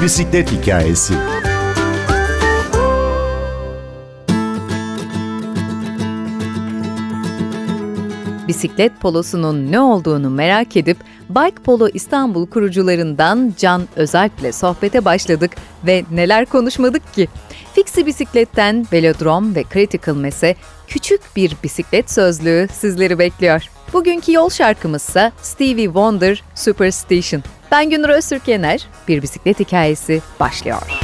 Bir bisiklet hikayesi. Bisiklet polosunun ne olduğunu merak edip Bike Polo İstanbul kurucularından Can Özalp'le sohbete başladık ve neler konuşmadık ki? Fixie bisikletten Velodrom ve Critical Mass'e küçük bir bisiklet sözlüğü sizleri bekliyor. Bugünkü yol şarkımızsa Stevie Wonder Superstition. Ben Günür Öztürk Yener, bir bisiklet hikayesi başlıyor.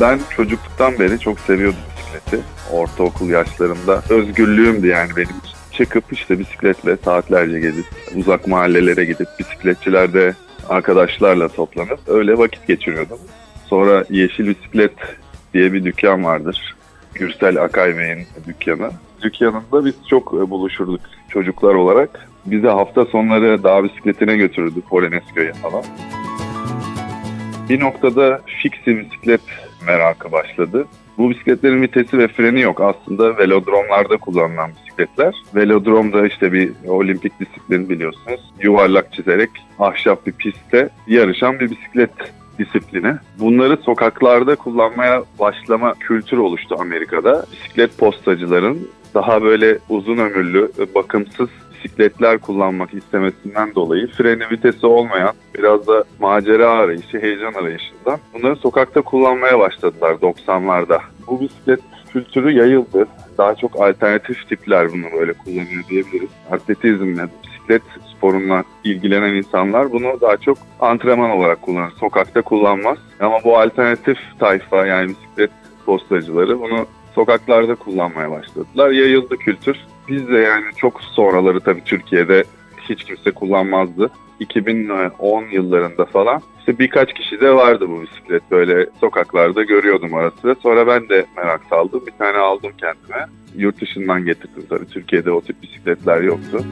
Ben çocukluktan beri çok seviyordum bisikleti. Ortaokul yaşlarımda özgürlüğümdü yani benim için. Çıkıp işte bisikletle saatlerce gezip uzak mahallelere gidip bisikletçilerde arkadaşlarla toplanıp öyle vakit geçiriyordum. Sonra Yeşil Bisiklet diye bir dükkan vardır. Gürsel Akay Bey'in dükkanı. Dükkanında biz çok e, buluşurduk çocuklar olarak. Bize hafta sonları dağ bisikletine götürürdü Polonezköy'e falan. Bir noktada fixie bisiklet merakı başladı. Bu bisikletlerin vitesi ve freni yok. Aslında velodromlarda kullanılan bisikletler. Velodromda işte bir olimpik disiplin biliyorsunuz. Yuvarlak çizerek ahşap bir pistte yarışan bir bisiklet disiplini. Bunları sokaklarda kullanmaya başlama kültürü oluştu Amerika'da. Bisiklet postacıların daha böyle uzun ömürlü, bakımsız bisikletler kullanmak istemesinden dolayı freni vitesi olmayan biraz da macera arayışı, heyecan arayışından bunları sokakta kullanmaya başladılar 90'larda. Bu bisiklet kültürü yayıldı. Daha çok alternatif tipler bunu böyle kullanıyor diyebiliriz. Atletizmle, bisiklet sporunla ilgilenen insanlar bunu daha çok antrenman olarak kullanır. Sokakta kullanmaz. Ama bu alternatif tayfa yani bisiklet postacıları bunu sokaklarda kullanmaya başladılar. Yayıldı kültür. Biz de yani çok sonraları tabii Türkiye'de hiç kimse kullanmazdı. 2010 yıllarında falan işte birkaç kişi de vardı bu bisiklet böyle sokaklarda görüyordum arası. Sonra ben de merak saldım. Bir tane aldım kendime. Yurt dışından getirdim tabii. Türkiye'de o tip bisikletler yoktu.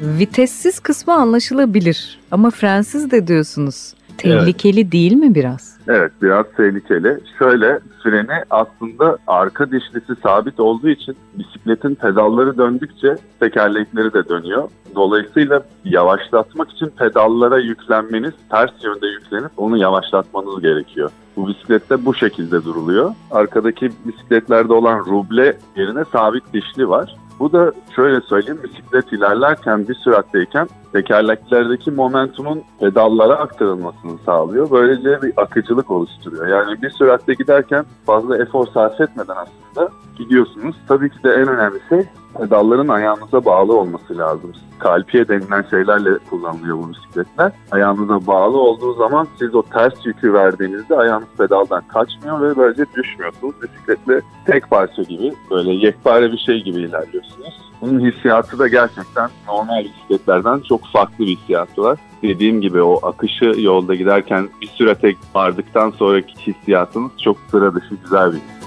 Vitessiz kısmı anlaşılabilir ama frensiz de diyorsunuz. Tehlikeli değil mi biraz? Evet biraz tehlikeli. Şöyle freni aslında arka dişlisi sabit olduğu için bisikletin pedalları döndükçe tekerlekleri de dönüyor. Dolayısıyla yavaşlatmak için pedallara yüklenmeniz, ters yönde yüklenip onu yavaşlatmanız gerekiyor. Bu bisiklette bu şekilde duruluyor. Arkadaki bisikletlerde olan ruble yerine sabit dişli var. Bu da şöyle söyleyeyim bisiklet ilerlerken bir süratteyken tekerleklerdeki momentumun pedallara aktarılmasını sağlıyor. Böylece bir akıcılık oluşturuyor. Yani bir süratte giderken fazla efor sarf etmeden aslında gidiyorsunuz. Tabii ki de en önemli şey pedalların ayağınıza bağlı olması lazım. Kalpiye denilen şeylerle kullanılıyor bu bisikletler. Ayağınıza bağlı olduğu zaman siz o ters yükü verdiğinizde ayağınız pedaldan kaçmıyor ve böylece düşmüyorsunuz. Bisikletle tek parça gibi böyle yekpare bir şey gibi ilerliyorsunuz. Bunun hissiyatı da gerçekten normal bisikletlerden çok farklı bir hissiyatı var. Dediğim gibi o akışı yolda giderken bir sürate vardıktan sonraki hissiyatınız çok sıra dışı güzel bir his.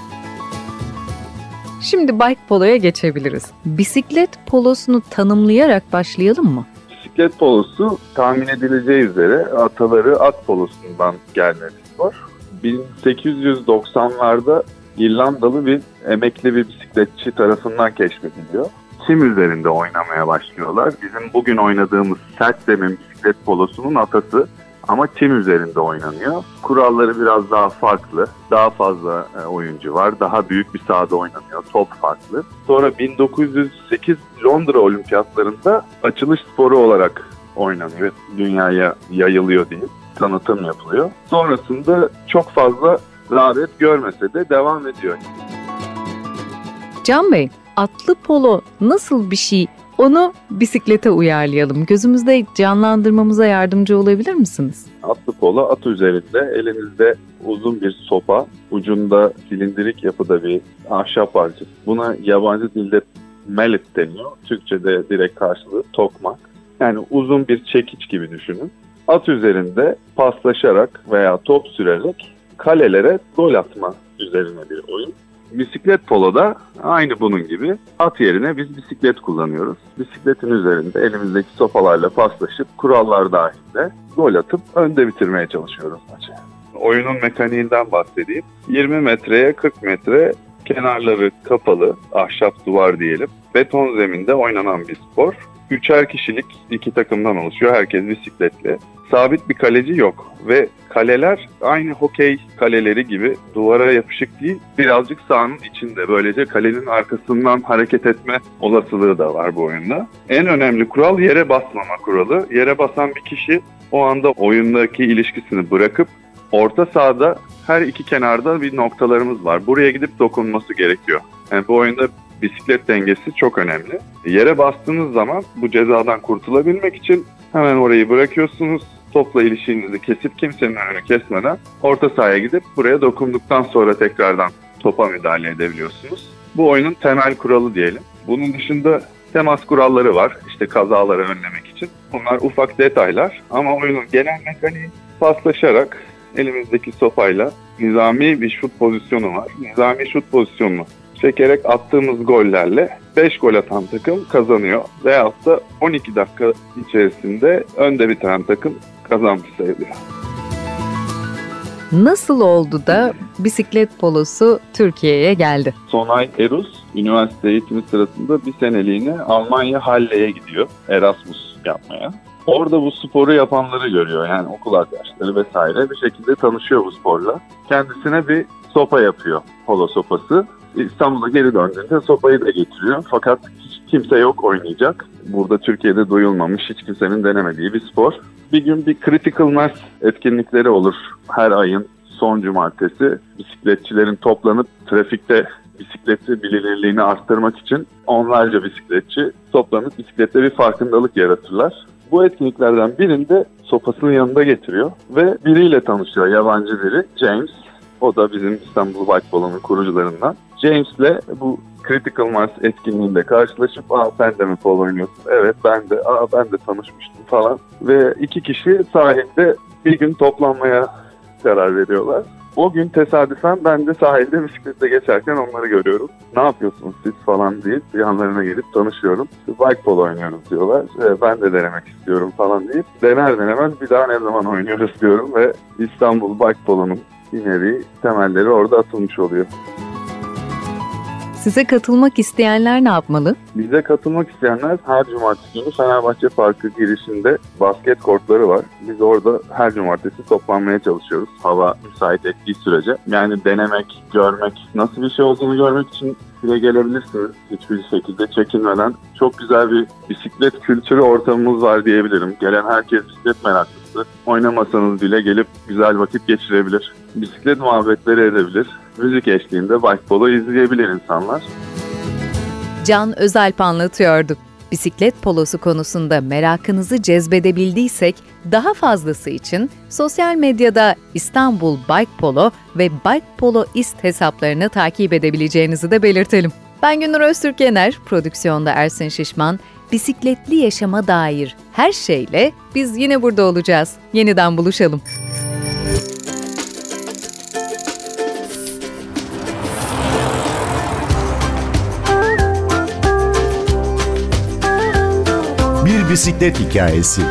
Şimdi bike poloya geçebiliriz. Bisiklet polosunu tanımlayarak başlayalım mı? Bisiklet polosu tahmin edileceği üzere ataları at polosundan gelme bir spor. 1890'larda İrlandalı bir emekli bir bisikletçi tarafından keşfediliyor. Sim üzerinde oynamaya başlıyorlar. Bizim bugün oynadığımız sert zemin bisiklet polosunun atası ama tim üzerinde oynanıyor. Kuralları biraz daha farklı. Daha fazla e, oyuncu var. Daha büyük bir sahada oynanıyor. Top farklı. Sonra 1908 Londra Olimpiyatlarında açılış sporu olarak oynanıyor. Dünyaya yayılıyor diyeyim. Tanıtım yapılıyor. Sonrasında çok fazla rağbet görmese de devam ediyor. Can Bey, atlı polo nasıl bir şey? Onu bisiklete uyarlayalım. Gözümüzde canlandırmamıza yardımcı olabilir misiniz? Atlı polo at üzerinde elinizde uzun bir sopa, ucunda silindirik yapıda bir ahşap parçası. Buna yabancı dilde mallet deniyor. Türkçe'de direkt karşılığı tokmak. Yani uzun bir çekiç gibi düşünün. At üzerinde paslaşarak veya top sürerek kalelere gol atma üzerine bir oyun. Bisiklet poloda aynı bunun gibi at yerine biz bisiklet kullanıyoruz. Bisikletin üzerinde elimizdeki sopalarla paslaşıp kurallar dahilinde gol atıp önde bitirmeye çalışıyoruz maçı. Oyunun mekaniğinden bahsedeyim. 20 metreye 40 metre kenarları kapalı ahşap duvar diyelim. Beton zeminde oynanan bir spor. Üçer kişilik iki takımdan oluşuyor. Herkes bisikletle. Sabit bir kaleci yok ve kaleler aynı hokey kaleleri gibi duvara yapışık değil birazcık sahanın içinde. Böylece kalenin arkasından hareket etme olasılığı da var bu oyunda. En önemli kural yere basmama kuralı. Yere basan bir kişi o anda oyundaki ilişkisini bırakıp orta sahada her iki kenarda bir noktalarımız var. Buraya gidip dokunması gerekiyor. Yani bu oyunda bisiklet dengesi çok önemli. Yere bastığınız zaman bu cezadan kurtulabilmek için hemen orayı bırakıyorsunuz. Topla ilişkinizi kesip kimsenin önünü kesmeden orta sahaya gidip buraya dokunduktan sonra tekrardan topa müdahale edebiliyorsunuz. Bu oyunun temel kuralı diyelim. Bunun dışında temas kuralları var. İşte kazaları önlemek için. Bunlar ufak detaylar ama oyunun genel mekaniği paslaşarak elimizdeki sopayla nizami bir şut pozisyonu var. Nizami şut pozisyonu çekerek attığımız gollerle 5 gol atan takım kazanıyor. Veyahut da 12 dakika içerisinde önde bitiren takım kazanmış sayılıyor. Nasıl oldu da bisiklet polosu Türkiye'ye geldi? Sonay Erus, üniversite eğitimi sırasında bir seneliğine Almanya Halle'ye gidiyor Erasmus yapmaya. Orada bu sporu yapanları görüyor yani okul arkadaşları vesaire bir şekilde tanışıyor bu sporla. Kendisine bir sopa yapıyor, polo sopası. İstanbul'a geri döndüğünde sopayı da getiriyor fakat hiç kimse yok oynayacak. Burada Türkiye'de duyulmamış, hiç kimsenin denemediği bir spor. Bir gün bir Critical Mass etkinlikleri olur her ayın son cumartesi. Bisikletçilerin toplanıp trafikte bisikleti bilinirliğini arttırmak için onlarca bisikletçi toplanıp bisiklette bir farkındalık yaratırlar. Bu etkinliklerden birinde sopasını yanında getiriyor ve biriyle tanışıyor, yabancı biri, James. O da bizim İstanbul Polo'nun kurucularından. James'le bu Critical Mass etkinliğinde karşılaşıp aa sen de mi polo oynuyorsun? Evet ben de, aa ben de tanışmıştım falan. Ve iki kişi sahilde bir gün toplanmaya karar veriyorlar. O gün tesadüfen ben de sahilde bisikletle geçerken onları görüyorum. Ne yapıyorsunuz siz falan deyip yanlarına gelip tanışıyorum. Bike polo oynuyoruz diyorlar. E, ben de denemek istiyorum falan deyip dener denemez bir daha ne zaman oynuyoruz diyorum ve İstanbul Bike Polo'nun bir nevi temelleri orada atılmış oluyor. Size katılmak isteyenler ne yapmalı? Bize katılmak isteyenler her cumartesi günü Fenerbahçe Parkı girişinde basket kortları var. Biz orada her cumartesi toplanmaya çalışıyoruz. Hava müsait ettiği sürece. Yani denemek, görmek, nasıl bir şey olduğunu görmek için Bile gelebilirsiniz hiçbir şekilde çekinmeden. Çok güzel bir bisiklet kültürü ortamımız var diyebilirim. Gelen herkes bisiklet meraklısı. Oynamasanız bile gelip güzel vakit geçirebilir. Bisiklet muhabbetleri edebilir. Müzik eşliğinde bike polo izleyebilir insanlar. Can Özalp anlatıyordu. Bisiklet polosu konusunda merakınızı cezbedebildiysek daha fazlası için sosyal medyada İstanbul Bike Polo ve Bike Polo Ist hesaplarını takip edebileceğinizi de belirtelim. Ben Günür Öztürk Yener, prodüksiyonda Ersin Şişman, bisikletli yaşama dair her şeyle biz yine burada olacağız. Yeniden buluşalım. Bir bisiklet hikayesi.